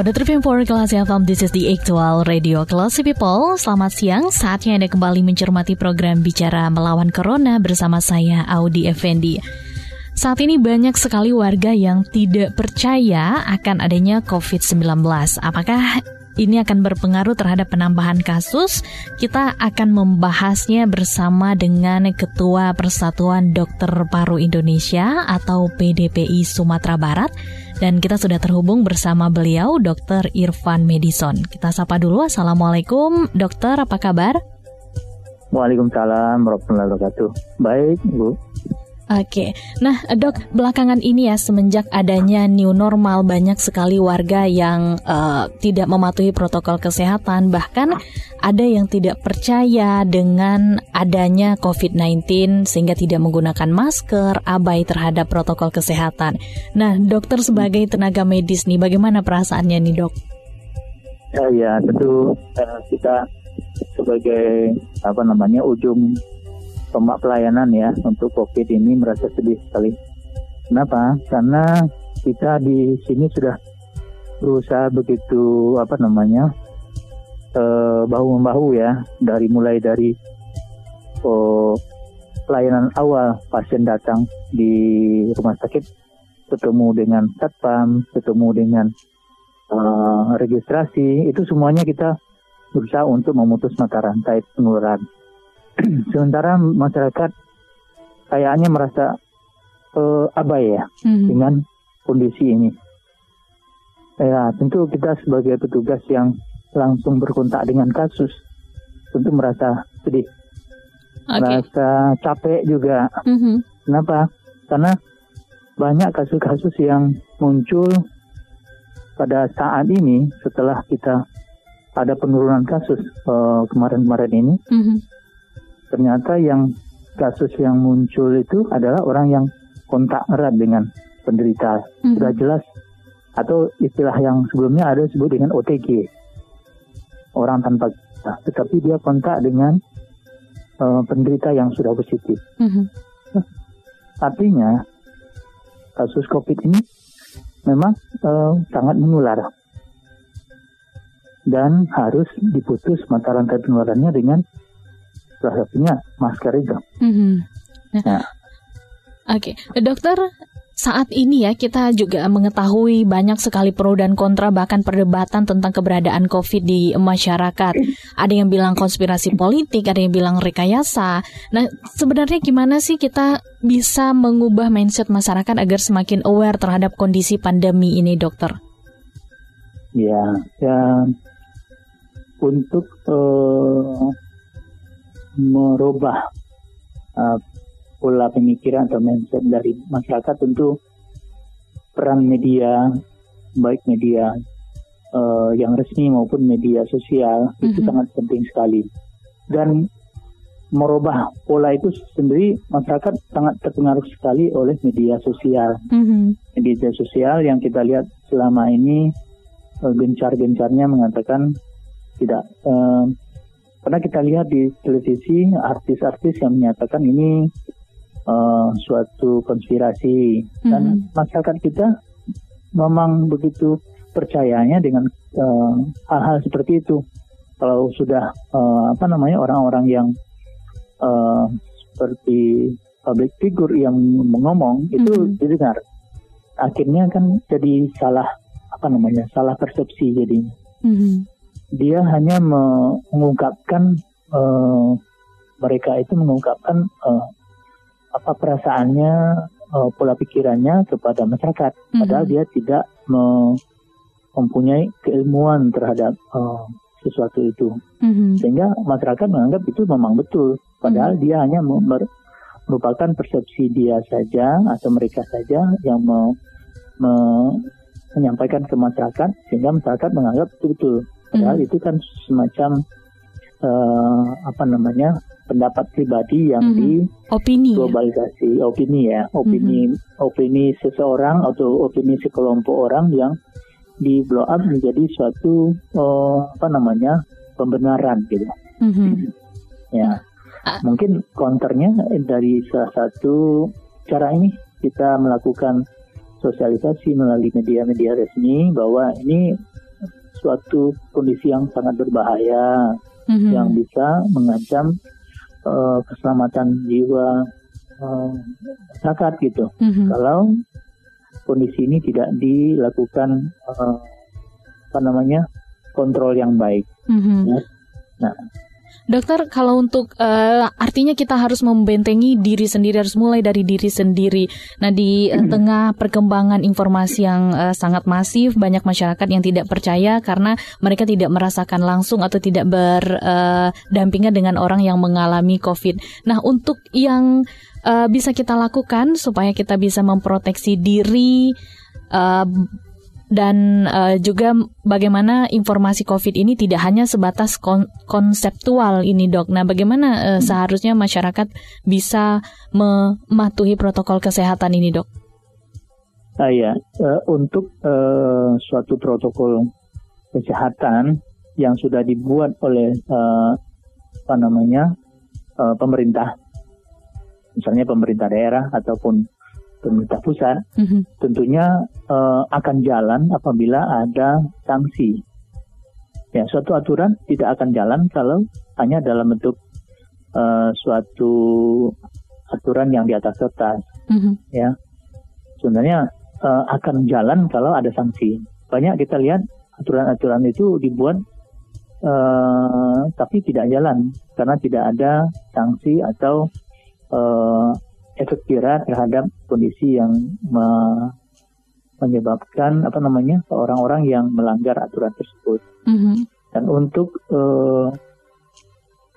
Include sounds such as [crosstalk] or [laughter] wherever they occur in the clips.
Pada Trivim for Kelas FM, this is the actual radio Classy People. Selamat siang, saatnya Anda kembali mencermati program Bicara Melawan Corona bersama saya, Audi Effendi. Saat ini banyak sekali warga yang tidak percaya akan adanya COVID-19. Apakah ini akan berpengaruh terhadap penambahan kasus. Kita akan membahasnya bersama dengan Ketua Persatuan Dokter Paru Indonesia atau PDPI Sumatera Barat. Dan kita sudah terhubung bersama beliau, Dr. Irfan Medison. Kita sapa dulu, Assalamualaikum, dokter, apa kabar? Waalaikumsalam warahmatullahi wabarakatuh. Baik, Bu. Oke, nah dok, belakangan ini ya semenjak adanya new normal banyak sekali warga yang uh, tidak mematuhi protokol kesehatan, bahkan ada yang tidak percaya dengan adanya COVID-19 sehingga tidak menggunakan masker, abai terhadap protokol kesehatan. Nah, dokter sebagai tenaga medis nih, bagaimana perasaannya nih dok? Ya, ya tentu uh, kita sebagai apa namanya ujung tombak pelayanan ya untuk COVID ini merasa sedih sekali. Kenapa? Karena kita di sini sudah berusaha begitu apa namanya eh, bahu membahu ya dari mulai dari oh, pelayanan awal pasien datang di rumah sakit ketemu dengan satpam, ketemu dengan uh, registrasi itu semuanya kita berusaha untuk memutus mata rantai penularan. [clears throat] Sementara masyarakat kayaknya merasa uh, abai ya mm-hmm. dengan kondisi ini. Ya, tentu kita sebagai petugas yang langsung berkontak dengan kasus tentu merasa sedih, okay. merasa capek juga. Mm-hmm. Kenapa? Karena banyak kasus-kasus yang muncul pada saat ini setelah kita ada penurunan kasus uh, kemarin-kemarin ini. Mm-hmm ternyata yang kasus yang muncul itu adalah orang yang kontak erat dengan penderita. Mm-hmm. Sudah jelas atau istilah yang sebelumnya ada disebut dengan OTG. Orang tanpa gejala, tetapi dia kontak dengan uh, penderita yang sudah positif. Mm-hmm. Artinya kasus COVID ini memang uh, sangat menular dan harus diputus mata rantai penularannya dengan salah satunya masker itu. Mm-hmm. Nah, ya. Oke, okay. dokter, saat ini ya kita juga mengetahui banyak sekali pro dan kontra bahkan perdebatan tentang keberadaan COVID di masyarakat. Ada yang bilang konspirasi politik, ada yang bilang rekayasa. Nah, sebenarnya gimana sih kita bisa mengubah mindset masyarakat agar semakin aware terhadap kondisi pandemi ini, dokter? Ya, ya untuk uh, merubah uh, pola pemikiran atau mindset dari masyarakat tentu peran media baik media uh, yang resmi maupun media sosial mm-hmm. itu mhm. sangat penting sekali dan merubah pola itu sendiri masyarakat sangat terpengaruh sekali oleh media sosial mm-hmm. media sosial yang kita lihat selama ini uh, gencar-gencarnya mengatakan tidak uh, karena kita lihat di televisi artis-artis yang menyatakan ini uh, suatu konspirasi mm-hmm. dan masyarakat kita memang begitu percayanya dengan uh, hal-hal seperti itu. Kalau sudah uh, apa namanya orang-orang yang uh, seperti public figure yang mengomong itu mm-hmm. didengar, akhirnya kan jadi salah apa namanya salah persepsi jadi. Mm-hmm dia hanya mengungkapkan uh, mereka itu mengungkapkan uh, apa perasaannya uh, pola pikirannya kepada masyarakat mm-hmm. padahal dia tidak me mempunyai keilmuan terhadap uh, sesuatu itu mm-hmm. sehingga masyarakat menganggap itu memang betul padahal mm-hmm. dia hanya merupakan persepsi dia saja atau mereka saja yang me, me, menyampaikan ke masyarakat sehingga masyarakat menganggap itu betul Padahal hmm. itu kan semacam uh, apa namanya pendapat pribadi yang Mhm. di Opini. ya? globalisasi opini ya opini opini seseorang atau opini sekelompok orang yang di blow up menjadi suatu eh, apa namanya pembenaran gitu Mhm. ya Ah. mungkin counternya dari salah satu cara ini kita melakukan sosialisasi melalui media-media resmi bahwa ini suatu kondisi yang sangat berbahaya Mhm. yang bisa mengancam eh, keselamatan jiwa masyarakat gitu. Mhm. Kalau kondisi ini tidak dilakukan eh, apa namanya kontrol yang baik. Mhm. Ya. Nah, Dokter, kalau untuk eh, artinya kita harus membentengi diri sendiri, harus mulai dari diri sendiri. Nah, di eh, tengah perkembangan informasi yang eh, sangat masif, banyak masyarakat yang tidak percaya karena mereka tidak merasakan langsung atau tidak berdampingan dengan orang yang mengalami COVID. Nah, untuk yang eh, bisa kita lakukan supaya kita bisa memproteksi diri. eh, dan eh, juga bagaimana informasi COVID ini tidak hanya sebatas kon- konseptual ini dok. Nah, bagaimana eh, seharusnya masyarakat bisa mematuhi protokol kesehatan ini dok? ah, ya, eh, untuk eh, suatu protokol kesehatan yang sudah dibuat oleh eh, apa namanya eh, pemerintah, misalnya pemerintah daerah ataupun pemerintah pusat, Mhm. tentunya eh, akan jalan apabila ada sanksi. Ya, suatu aturan tidak akan jalan kalau hanya dalam bentuk eh, suatu aturan yang di atas kertas. Mhm. Ya, sebenarnya eh, akan jalan kalau ada sanksi. Banyak kita lihat aturan-aturan itu dibuat eh, tapi tidak jalan karena tidak ada sanksi atau eh, efek jerah terhadap kondisi yang me- menyebabkan apa namanya orang-orang yang melanggar aturan tersebut. Mhm. Dan untuk eh,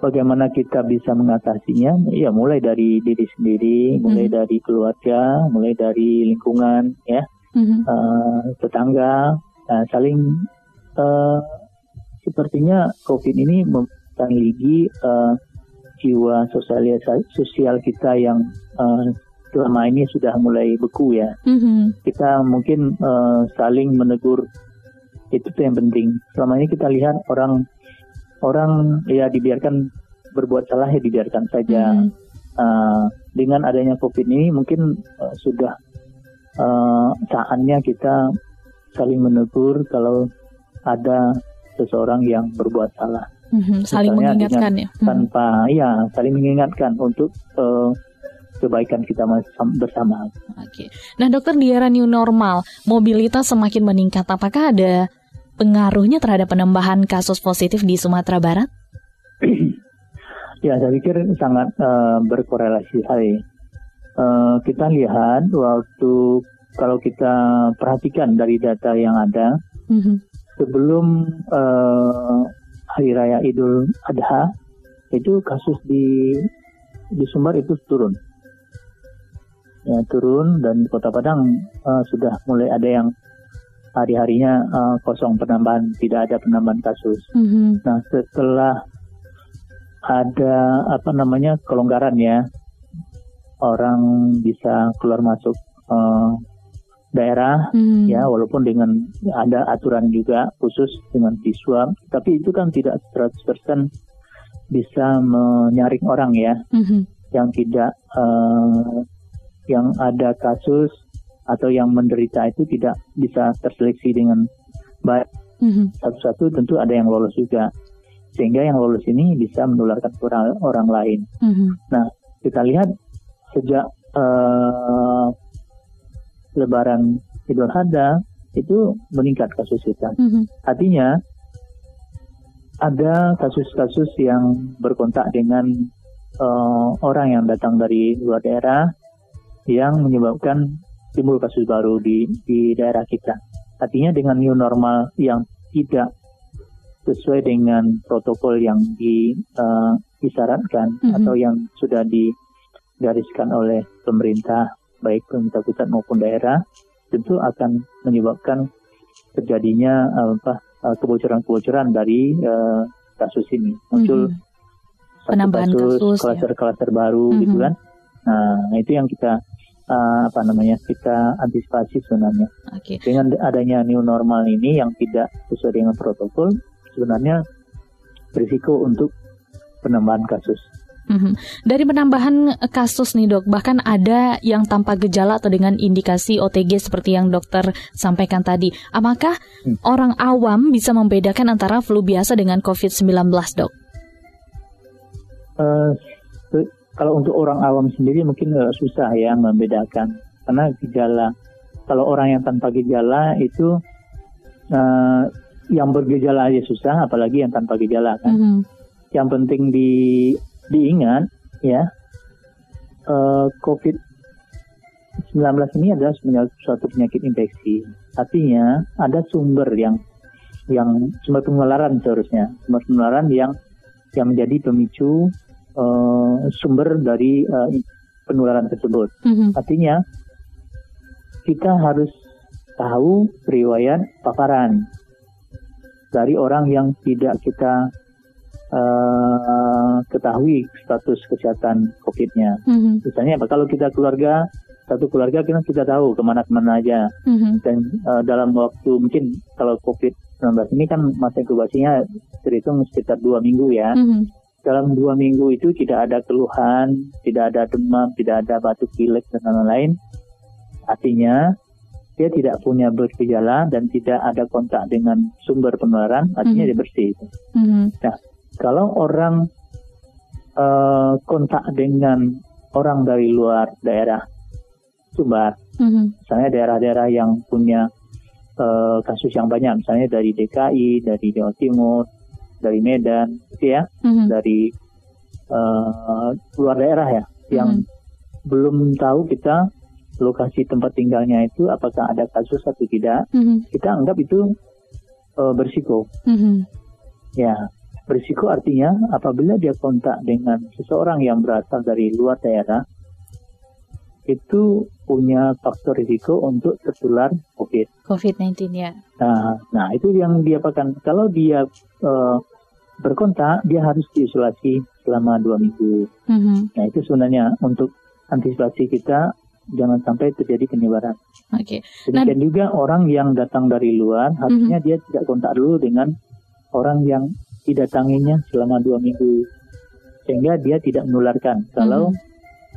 bagaimana kita bisa mengatasinya, ya mulai dari diri sendiri, mulai Hmm. dari keluarga, mulai dari lingkungan, ya Mhm. eh, tetangga, nah, saling eh, sepertinya COVID ini mempengaruhi eh, jiwa sosialisasi sosial kita yang eh, selama ini sudah mulai beku ya. Mhm. Kita mungkin eh, saling menegur itu tuh yang penting. Selama ini kita lihat orang orang ya dibiarkan berbuat salah ya dibiarkan saja. Mhm. Uh, dengan adanya COVID ini mungkin uh, sudah uh, saatnya kita saling menegur kalau ada seseorang yang berbuat salah Mhm. Saling Misalnya mengingatkan ya. Mhm. tanpa ya saling mengingatkan untuk uh, kebaikan kita bersama. Oke. Nah, dokter di era new normal, mobilitas semakin meningkat. Apakah ada pengaruhnya terhadap penambahan kasus positif di Sumatera Barat? [clears throat] Ya, saya pikir sangat uh, berkorelasi sekali. Uh, kita lihat waktu kalau kita perhatikan dari data yang ada Mhm. sebelum uh, hari raya Idul Adha itu kasus di di Sumbar itu turun. Ya, turun dan di Kota Padang uh, sudah mulai ada yang hari-harinya uh, kosong penambahan, tidak ada penambahan kasus. Mhm. Nah, setelah ada apa namanya kelonggaran ya, orang bisa keluar masuk eh, daerah Mhm. ya, walaupun dengan ada aturan juga khusus dengan siswa, tapi itu kan tidak 100% bisa menyaring orang ya, Mhm. yang tidak eh, yang ada kasus atau yang menderita itu tidak bisa terseleksi dengan baik Mhm. satu-satu tentu ada yang lolos juga sehingga yang lolos ini bisa menularkan orang, orang lain. Mhm. Kita lihat sejak eh, Lebaran Idul Adha itu meningkat kasus kita. Mhm. Artinya ada kasus-kasus yang berkontak dengan eh, orang yang datang dari luar daerah yang menyebabkan timbul kasus baru di di daerah kita. Artinya dengan new normal yang tidak sesuai dengan protokol yang di, eh, disyaratkan Mhm. atau yang sudah digariskan oleh pemerintah baik pemerintah pusat maupun daerah tentu akan menyebabkan terjadinya eh, apa eh, kebocoran-kebocoran dari eh, kasus ini muncul Mhm. satu Penambahan kasus, ya. klaster-klaster baru Mhm. gitu kan nah itu yang kita uh, apa namanya kita antisipasi sebenarnya Oke. dengan adanya new normal ini yang tidak sesuai dengan protokol sebenarnya berisiko untuk penambahan kasus Mhm. Dari penambahan kasus nih dok, bahkan ada yang tanpa gejala atau dengan indikasi OTG seperti yang dokter sampaikan tadi. Apakah Hmm. orang awam bisa membedakan antara flu biasa dengan COVID-19 dok? Eh, se- kalau untuk orang awam sendiri mungkin eh, susah ya membedakan karena gejala kalau orang yang tanpa gejala itu eh, yang bergejala aja susah apalagi yang tanpa gejala kan Mhm. yang penting di diingat ya eh, COVID 19 ini adalah sebenarnya suatu penyakit infeksi. Artinya ada sumber yang yang sumber penularan seharusnya. Sumber penularan yang yang menjadi pemicu eh, sumber dari eh, penularan tersebut. Mhm. artinya kita harus tahu riwayat paparan dari orang yang tidak kita eh, ketahui status kesehatan COVID-nya. Mhm. Misalnya apa? Kalau kita keluarga satu keluarga kita kita tahu ke mana-kemana aja Mhm. dan eh, dalam waktu mungkin kalau COVID-19 ini kan masa inkubasinya terhitung sekitar dua minggu ya. Mhm. Dalam dua minggu itu tidak ada keluhan, tidak ada demam, tidak ada batuk pilek dan lain-lain. Artinya dia tidak punya bergejala dan tidak ada kontak dengan sumber penularan, artinya Mhm. dia bersih. Mhm. Kalau orang eh, kontak dengan orang dari luar daerah Sumbar, Mhm. misalnya daerah-daerah yang punya eh, kasus yang banyak, misalnya dari DKI, dari Jawa Timur, dari Medan, gitu ya, Mhm. dari eh, luar daerah ya, yang belum tahu kita lokasi tempat tinggalnya itu apakah ada kasus atau tidak, Mhm. kita anggap itu eh, bersiko. Mhm. Ya, berisiko artinya apabila dia kontak dengan seseorang yang berasal dari luar daerah, itu punya faktor risiko untuk tertular COVID. COVID-19 ya. Nah, nah itu yang dia apakan. Kalau dia eh, berkontak, dia harus diisolasi selama dua minggu. Mhm. Nah itu sebenarnya untuk antisipasi kita jangan sampai terjadi penyebaran. Oke. Nah- Demikian juga orang yang datang dari luar, harusnya dia tidak kontak dulu dengan orang yang didatanginya selama dua minggu, sehingga dia tidak menularkan. Kalau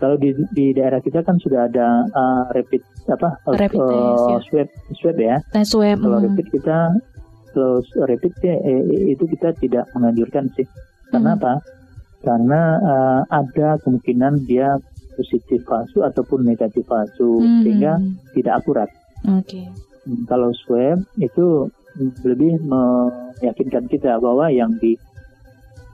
kalau di, di daerah kita kan sudah ada uh, rapid apa uh, Rapid uh, test, ya. swab swab ya. Tes web. Kalau mhm. rapid kita kalau rapid ya, eh, itu kita tidak menganjurkan sih. Karena Mhm. apa? Karena uh, ada kemungkinan dia positif palsu ataupun negatif palsu Mhm. sehingga tidak akurat. Oke. Hmm, Kalau swab itu lebih meyakinkan kita bahwa yang di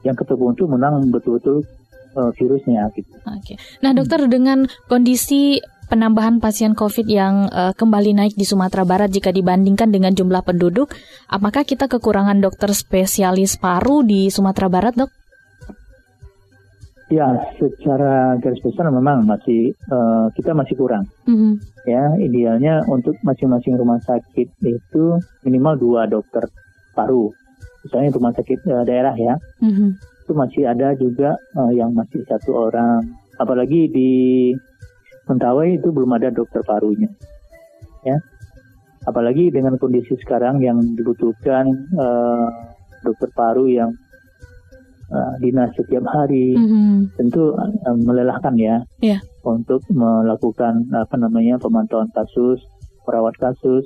yang ketemu itu menang betul-betul uh, virusnya gitu. Oke. Nah, dokter dengan kondisi penambahan pasien COVID yang eh, kembali naik di Sumatera Barat jika dibandingkan dengan jumlah penduduk, apakah kita kekurangan dokter spesialis paru di Sumatera Barat, dok? Ya, secara garis besar memang masih uh, kita masih kurang. Mhm. Ya, idealnya untuk masing-masing rumah sakit itu minimal dua dokter paru. Misalnya rumah sakit uh, daerah ya, Mhm. itu masih ada juga uh, yang masih satu orang. Apalagi di Mentawai itu belum ada dokter parunya. Ya. Apalagi dengan kondisi sekarang yang dibutuhkan uh, dokter paru yang uh, dinas setiap hari, Mhm. tentu uh, melelahkan ya Iya. untuk melakukan apa namanya pemantauan kasus, merawat kasus,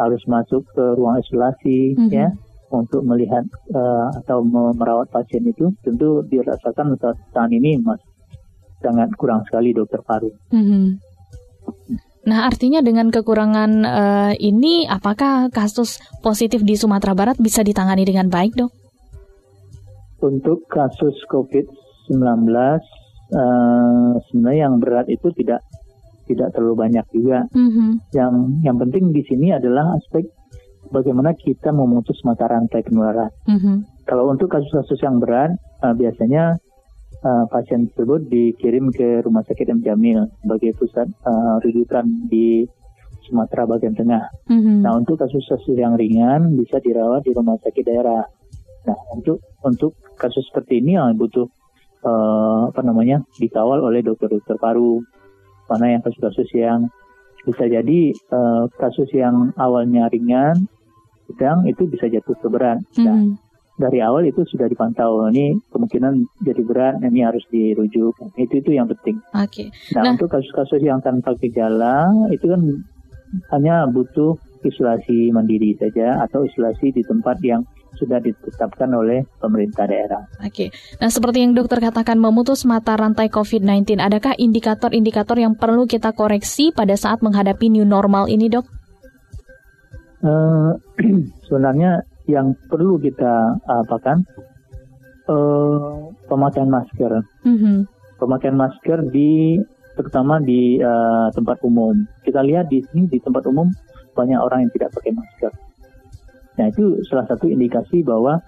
harus masuk ke ruang isolasi Mhm. ya untuk melihat uh, atau me- merawat pasien itu tentu dirasakan saat saat ini mas sangat kurang sekali dokter paru. Mhm. Nah, artinya dengan kekurangan eh, ini, apakah kasus positif di Sumatera Barat bisa ditangani dengan baik, dok? Untuk kasus COVID-19 uh, sebenarnya yang berat itu tidak tidak terlalu banyak juga. Mhm. Yang yang penting di sini adalah aspek bagaimana kita memutus mata rantai penularan. Mhm. Kalau untuk kasus-kasus yang berat, uh, biasanya uh, pasien tersebut dikirim ke Rumah Sakit M. Jamil sebagai pusat uh, rujukan di Sumatera bagian tengah. Mhm. Nah, untuk kasus-kasus yang ringan bisa dirawat di rumah sakit daerah. Nah, untuk untuk kasus seperti ini yang butuh uh, apa namanya dikawal oleh dokter-dokter paru. Mana yang kasus-kasus yang bisa jadi uh, kasus yang awalnya ringan, sedang itu bisa jatuh ke berat. Nah, hmm. dari awal itu sudah dipantau. Ini kemungkinan jadi berat, ini harus dirujuk. Itu itu yang penting. Oke. Okay. Nah, nah, untuk kasus-kasus yang tanpa gejala itu kan hanya butuh isolasi mandiri saja atau isolasi di tempat yang sudah ditetapkan oleh pemerintah daerah. Oke, nah seperti yang dokter katakan memutus mata rantai COVID-19, adakah indikator-indikator yang perlu kita koreksi pada saat menghadapi new normal ini dok? Uh, [clears throat] sebenarnya yang perlu kita apakan uh, pemakaian masker, mm-hmm. pemakaian masker di terutama di uh, tempat umum. Kita lihat di sini di tempat umum banyak orang yang tidak pakai masker. Nah itu salah satu indikasi bahwa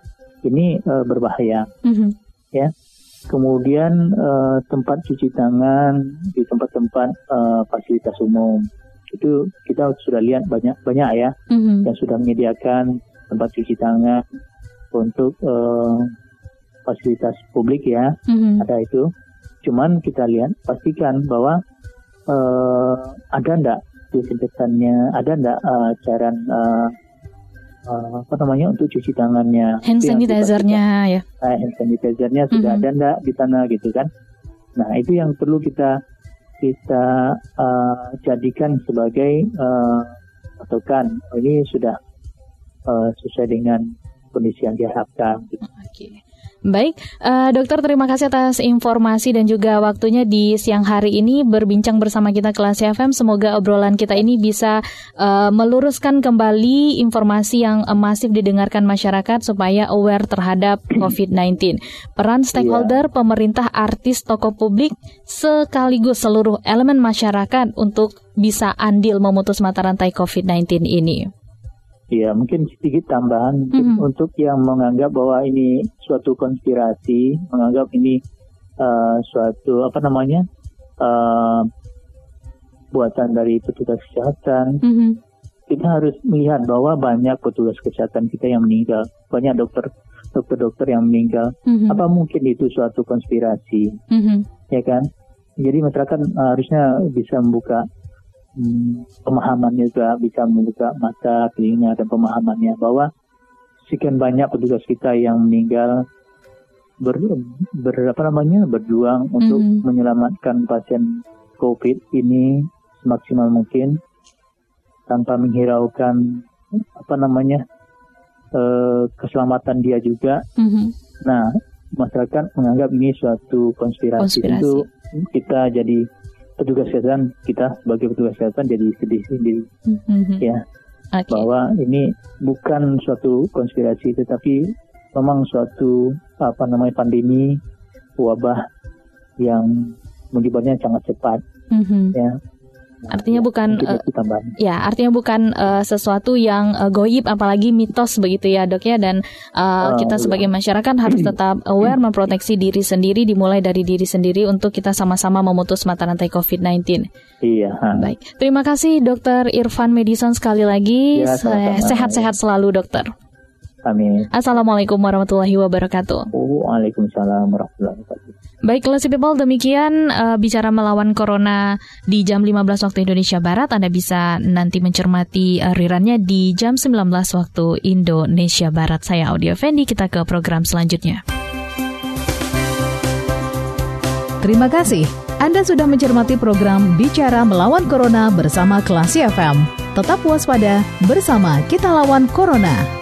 ini uh, berbahaya, mm-hmm. ya. Kemudian uh, tempat cuci tangan di tempat-tempat uh, fasilitas umum itu kita sudah lihat banyak banyak ya mm-hmm. yang sudah menyediakan tempat cuci tangan untuk uh, fasilitas publik ya mm-hmm. ada itu. Cuman kita lihat pastikan bahwa uh, ada ndak desinfektannya, ada ndak uh, cairan uh, uh, apa namanya untuk cuci tangannya hand sanitizernya ya uh, hand sanitizernya sudah mm-hmm. ada enggak di sana gitu kan nah itu yang perlu kita kita uh, jadikan sebagai uh, patokan ini sudah uh, sesuai dengan kondisi yang diharapkan. Gitu. Okay. Baik, uh, dokter terima kasih atas informasi dan juga waktunya di siang hari ini berbincang bersama kita kelas FM. Semoga obrolan kita ini bisa uh, meluruskan kembali informasi yang uh, masif didengarkan masyarakat supaya aware terhadap [clears throat] COVID-19. Peran stakeholder, yeah. pemerintah, artis, tokoh publik, sekaligus seluruh elemen masyarakat untuk bisa andil memutus mata rantai COVID-19 ini. Ya, mungkin sedikit tambahan mm-hmm. untuk yang menganggap bahwa ini suatu konspirasi, menganggap ini uh, suatu apa namanya uh, buatan dari petugas kesehatan. Mm-hmm. Kita harus melihat bahwa banyak petugas kesehatan kita yang meninggal, banyak dokter dokter-dokter yang meninggal. Mm-hmm. Apa mungkin itu suatu konspirasi? Mm-hmm. Ya kan? Jadi masyarakat uh, harusnya bisa membuka hmm, pemahamannya juga bisa membuka mata telinga dan pemahamannya bahwa sekian banyak petugas kita yang meninggal ber, ber apa namanya berjuang untuk mm. menyelamatkan pasien COVID ini semaksimal mungkin tanpa menghiraukan apa namanya eh, keselamatan dia juga. Mm-hmm. Nah, masyarakat menganggap ini suatu konspirasi, konspirasi. itu kita jadi petugas kesehatan kita sebagai petugas kesehatan jadi sedih sendiri mm-hmm. ya okay. bahwa ini bukan suatu konspirasi tetapi memang suatu apa namanya pandemi wabah yang menyebarnya sangat cepat mm-hmm. ya Artinya bukan uh, ya, artinya bukan uh, sesuatu yang uh, goib apalagi mitos begitu ya, Dok ya dan uh, uh, kita sebagai masyarakat harus [clears throat] tetap aware memproteksi diri sendiri dimulai dari diri sendiri untuk kita sama-sama memutus mata rantai COVID-19. Iya. Baik. Terima kasih Dokter Irfan Medison sekali lagi. Ya, Sehat-sehat selalu, Dokter. Amin. Assalamualaikum warahmatullahi wabarakatuh. Waalaikumsalam warahmatullahi wabarakatuh. Baik, Classy People, demikian uh, bicara melawan Corona di jam 15 waktu Indonesia Barat. Anda bisa nanti mencermati uh, rirannya di jam 19 waktu Indonesia Barat. Saya Audio Fendi, kita ke program selanjutnya. Terima kasih. Anda sudah mencermati program Bicara Melawan Corona bersama Klasi FM. Tetap waspada, bersama kita lawan Corona.